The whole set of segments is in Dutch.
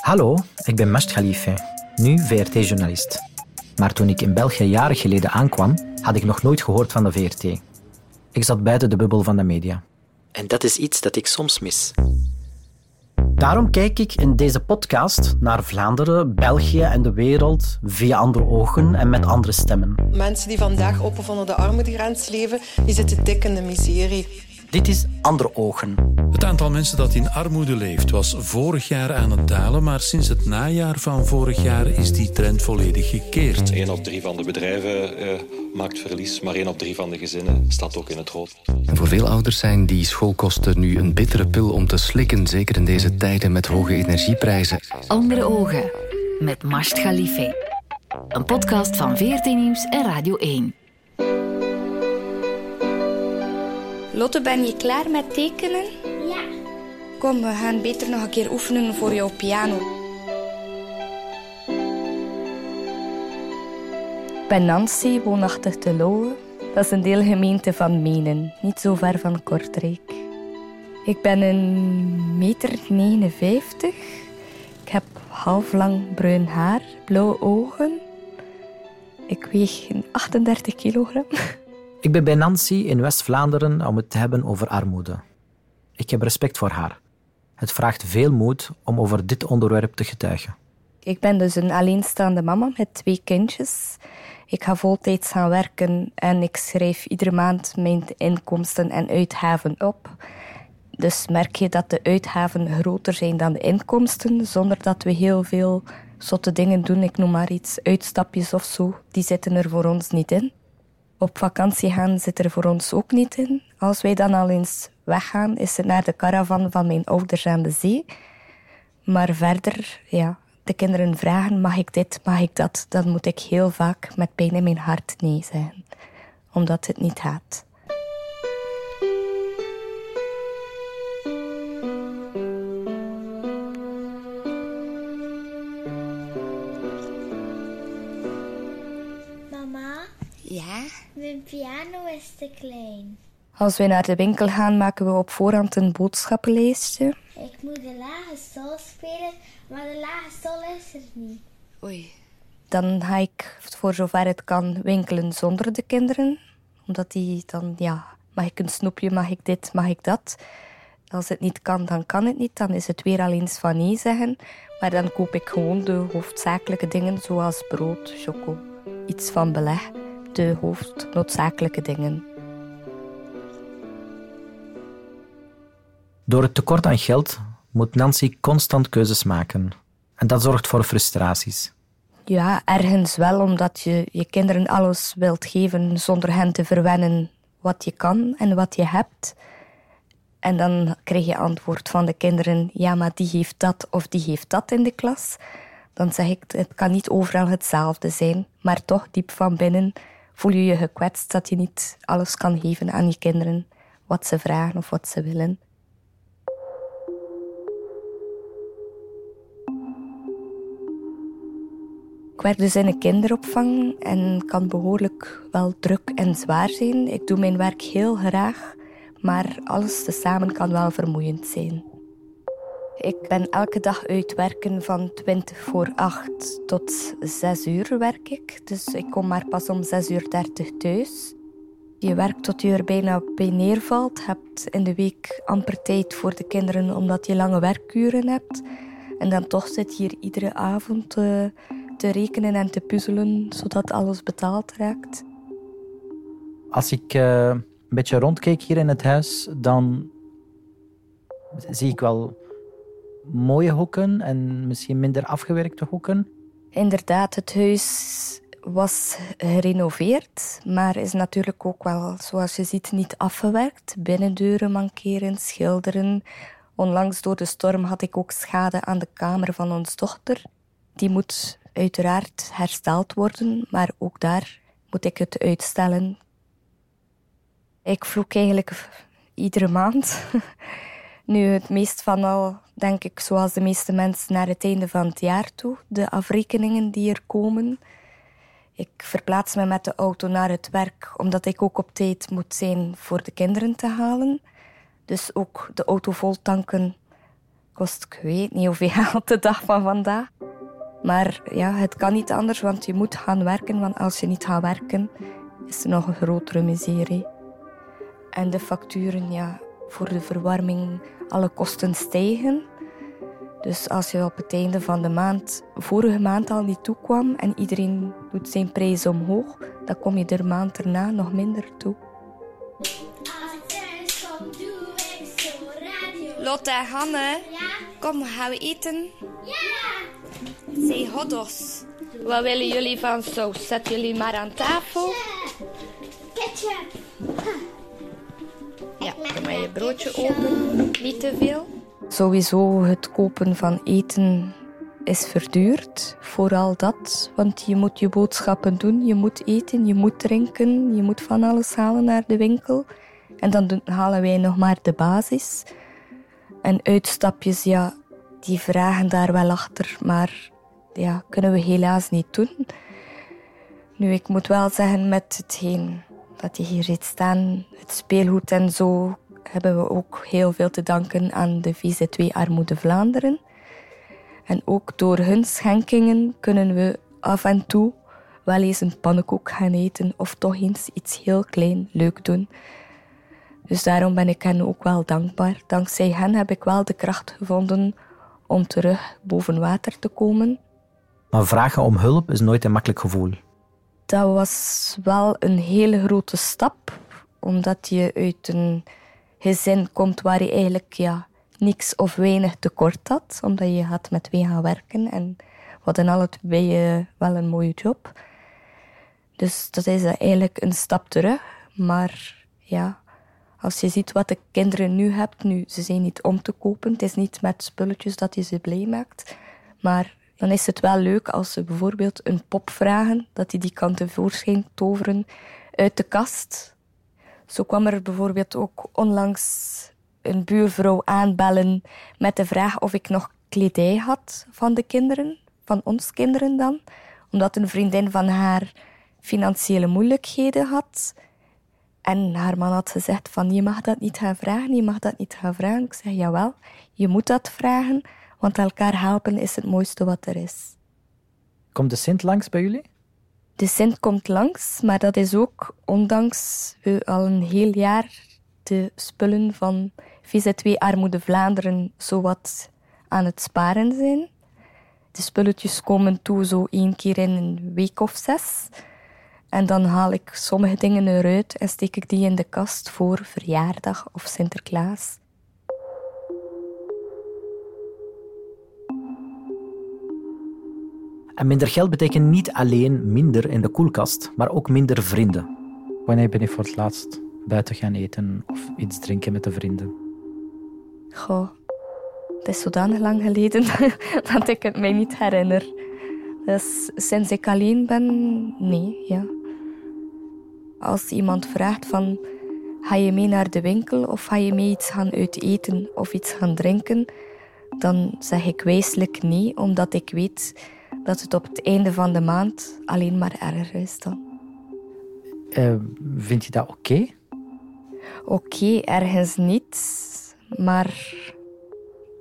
Hallo, ik ben Masht Khalife, nu VRT-journalist. Maar toen ik in België jaren geleden aankwam, had ik nog nooit gehoord van de VRT. Ik zat buiten de bubbel van de media. En dat is iets dat ik soms mis. Daarom kijk ik in deze podcast naar Vlaanderen, België en de wereld via andere ogen en met andere stemmen. Mensen die vandaag op of onder de armoedegrens leven, die zitten dik in de miserie. Dit is Andere Ogen. Het aantal mensen dat in armoede leeft was vorig jaar aan het dalen, maar sinds het najaar van vorig jaar is die trend volledig gekeerd. 1 op 3 van de bedrijven eh, maakt verlies, maar 1 op 3 van de gezinnen staat ook in het rood. En voor veel ouders zijn die schoolkosten nu een bittere pil om te slikken, zeker in deze tijden met hoge energieprijzen. Andere Ogen met Masht Khalife. Een podcast van VRT Nieuws en Radio 1. Lotte, ben je klaar met tekenen? Ja. Kom, we gaan beter nog een keer oefenen voor jouw piano. Ik ben Nancy, woonachtig te Lowe. Dat is een deelgemeente van Menen, niet zo ver van Kortrijk. Ik ben een meter 59. Ik heb half lang bruin haar, blauwe ogen. Ik weeg 38 kilogram. Ik ben bij Nancy in West-Vlaanderen om het te hebben over armoede. Ik heb respect voor haar. Het vraagt veel moed om over dit onderwerp te getuigen. Ik ben dus een alleenstaande mama met twee kindjes. Ik ga voltijds gaan werken en ik schrijf iedere maand mijn inkomsten en uitgaven op. Dus merk je dat de uitgaven groter zijn dan de inkomsten, zonder dat we heel veel zotte dingen doen. Ik noem maar iets, uitstapjes of zo. Die zitten er voor ons niet in. Op vakantie gaan zit er voor ons ook niet in. Als wij dan al eens weggaan, is het naar de caravan van mijn ouders aan de zee. Maar verder, ja, de kinderen vragen, mag ik dit, mag ik dat? Dan moet ik heel vaak met pijn in mijn hart nee zeggen. Omdat het niet gaat. Mama, Ja? mijn piano is te klein. Als we naar de winkel gaan, maken we op voorhand een boodschappenlijstje. Ik moet de lage sol spelen, maar de lage sol is er niet. Oei. Dan ga ik voor zover het kan winkelen zonder de kinderen. Omdat die dan, ja, mag ik een snoepje, mag ik dit, mag ik dat. Als het niet kan, dan kan het niet. Dan is het weer al eens van nee zeggen. Maar dan koop ik gewoon de hoofdzakelijke dingen zoals brood, choco. Iets van beleg. De hoofdnoodzakelijke dingen. Door het tekort aan geld moet Nancy constant keuzes maken. En dat zorgt voor frustraties. Ja, ergens wel, omdat je je kinderen alles wilt geven zonder hen te verwennen wat je kan en wat je hebt. En dan krijg je antwoord van de kinderen, ja, maar die heeft dat of die heeft dat in de klas. Dan zeg ik, het kan niet overal hetzelfde zijn, maar toch diep van binnen voel je je gekwetst dat je niet alles kan geven aan je kinderen, wat ze vragen of wat ze willen. Ik werk dus in een kinderopvang en kan behoorlijk wel druk en zwaar zijn. Ik doe mijn werk heel graag, maar alles tezamen kan wel vermoeiend zijn. Ik ben elke dag uitwerken van 20 voor 8 tot 6 uur werk ik. Dus ik kom maar pas om 6 uur 30 thuis. Je werkt tot je er bijna bij neervalt. Je hebt in de week amper tijd voor de kinderen omdat je lange werkuren hebt. En dan toch zit je hier iedere avond eh, te rekenen en te puzzelen zodat alles betaald raakt. Als ik eh, een beetje rondkijk hier in het huis, dan zie ik wel mooie hoeken en misschien minder afgewerkte hoeken. Inderdaad, het huis was gerenoveerd, maar is natuurlijk ook wel, zoals je ziet, niet afgewerkt. Binnendeuren mankeren, schilderen. Onlangs door de storm had ik ook schade aan de kamer van ons dochter. Die moet uiteraard hersteld worden, maar ook daar moet ik het uitstellen. Ik vloek eigenlijk iedere maand. Nu, het meest van al, denk ik, zoals de meeste mensen, naar het einde van het jaar toe. De afrekeningen die er komen. Ik verplaats me met de auto naar het werk, omdat ik ook op tijd moet zijn voor de kinderen te halen. Dus ook de auto vol tanken kost, ik weet niet hoeveel de dag van vandaag. Maar ja, het kan niet anders, want je moet gaan werken. Want als je niet gaat werken, is er nog een grotere miserie. En de facturen, ja, voor de verwarming, alle kosten stijgen. Dus als je op het einde van de maand, vorige maand al niet toekwam en iedereen doet zijn prijs omhoog, dan kom je de maand erna nog minder toe. Lotte en Hanne, kom, gaan we eten? Ja! Zeg hotdogs. Wat willen jullie van saus? Zet jullie maar aan tafel. Ketchup! Maar je broodje open. Niet te veel. Sowieso het kopen van eten is verduurd. Vooral dat, want je moet je boodschappen doen, je moet eten, je moet drinken, je moet van alles halen naar de winkel. En dan halen wij nog maar de basis. En uitstapjes, ja, die vragen daar wel achter, maar ja, kunnen we helaas niet doen. Nu, ik moet wel zeggen, met hetgeen dat je hier ziet staan, het speelgoed en zo, hebben we ook heel veel te danken aan de VZ2 Armoede Vlaanderen. En ook door hun schenkingen kunnen we af en toe wel eens een pannenkoek gaan eten of toch eens iets heel klein leuk doen. Dus daarom ben ik hen ook wel dankbaar. Dankzij hen heb ik wel de kracht gevonden om terug boven water te komen. Maar vragen om hulp is nooit een makkelijk gevoel. Dat was wel een hele grote stap, omdat je uit een gezin komt waar je eigenlijk ja, niks of weinig tekort had, omdat je had met twee gaan werken en we hadden alle twee eh, wel een mooie job. Dus dat is eigenlijk een stap terug, maar ja, als je ziet wat de kinderen nu hebben, nu, ze zijn niet om te kopen, het is niet met spulletjes dat je ze blij maakt, maar dan is het wel leuk als ze bijvoorbeeld een pop vragen, dat die die kan tevoorschijn toveren uit de kast. Zo kwam er bijvoorbeeld ook onlangs een buurvrouw aanbellen met de vraag of ik nog kledij had van de kinderen, van ons kinderen dan, omdat een vriendin van haar financiële moeilijkheden had. En haar man had gezegd van je mag dat niet gaan vragen, je mag dat niet gaan vragen. Ik zeg jawel, je moet dat vragen, want elkaar helpen is het mooiste wat er is. Komt de Sint langs bij jullie? De Sint komt langs, maar dat is ook ondanks we al een heel jaar de spullen van VZ2 Armoede Vlaanderen zowat aan het sparen zijn. De spulletjes komen toe zo één keer in een week of zes. En dan haal ik sommige dingen eruit en steek ik die in de kast voor verjaardag of Sinterklaas. En minder geld betekent niet alleen minder in de koelkast, maar ook minder vrienden. Wanneer ben je voor het laatst buiten gaan eten of iets drinken met de vrienden? Goh, het is zodanig lang geleden dat ik het mij niet herinner. Dus sinds ik alleen ben, nee, ja. Als iemand vraagt van, ga je mee naar de winkel of ga je mee iets gaan uiteten of iets gaan drinken, dan zeg ik wijselijk nee, omdat ik weet dat het op het einde van de maand alleen maar erger is dan. Eh, vind je dat oké? Oké, ergens niet, maar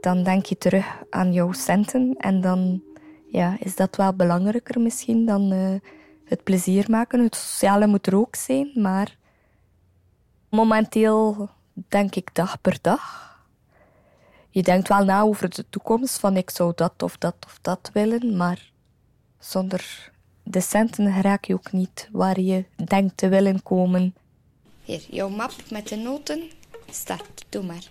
dan denk je terug aan jouw centen en dan ja, is dat wel belangrijker misschien dan eh, het plezier maken. Het sociale moet er ook zijn, maar momenteel denk ik dag per dag. Je denkt wel na over de toekomst, van ik zou dat of dat of dat willen, maar zonder de centen raak je ook niet waar je denkt te willen komen. Hier, jouw map met de noten. Start, doe maar.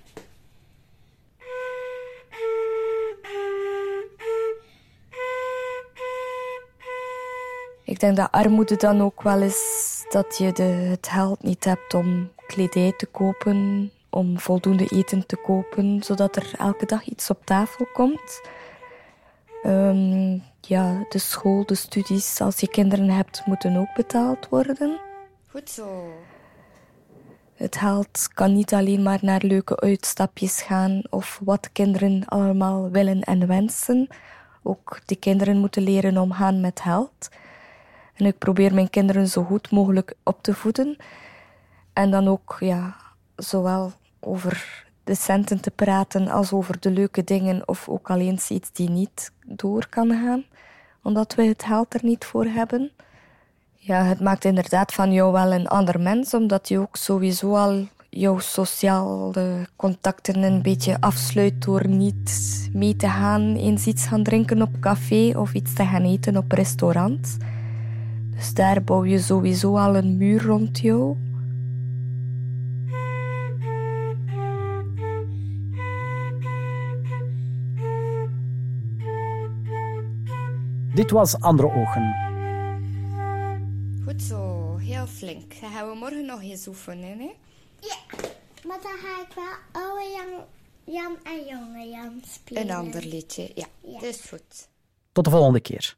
Ik denk dat armoede dan ook wel is dat je de, het geld niet hebt om kledij te kopen, om voldoende eten te kopen, zodat er elke dag iets op tafel komt. Ehm, ja, de school, de studies, als je kinderen hebt, moeten ook betaald worden. Goed zo. Het geld kan niet alleen maar naar leuke uitstapjes gaan of wat kinderen allemaal willen en wensen. Ook de kinderen moeten leren omgaan met geld. En ik probeer mijn kinderen zo goed mogelijk op te voeden. En dan ook, ja, zowel over de centen te praten als over de leuke dingen of ook alleen iets die niet door kan gaan, omdat we het geld er niet voor hebben. Ja, het maakt inderdaad van jou wel een ander mens, omdat je ook sowieso al jouw sociale contacten een beetje afsluit door niet mee te gaan, eens iets gaan drinken op café of iets te gaan eten op restaurant. Dus daar bouw je sowieso al een muur rond jou. Dit was Andere Ogen. Goed zo, heel flink. Dan gaan we morgen nog eens oefenen, hè? Ja, maar dan ga ik wel oude Jan, Jan en jonge Jan spelen. Een ander liedje, ja. Ja. Dat is goed. Tot de volgende keer.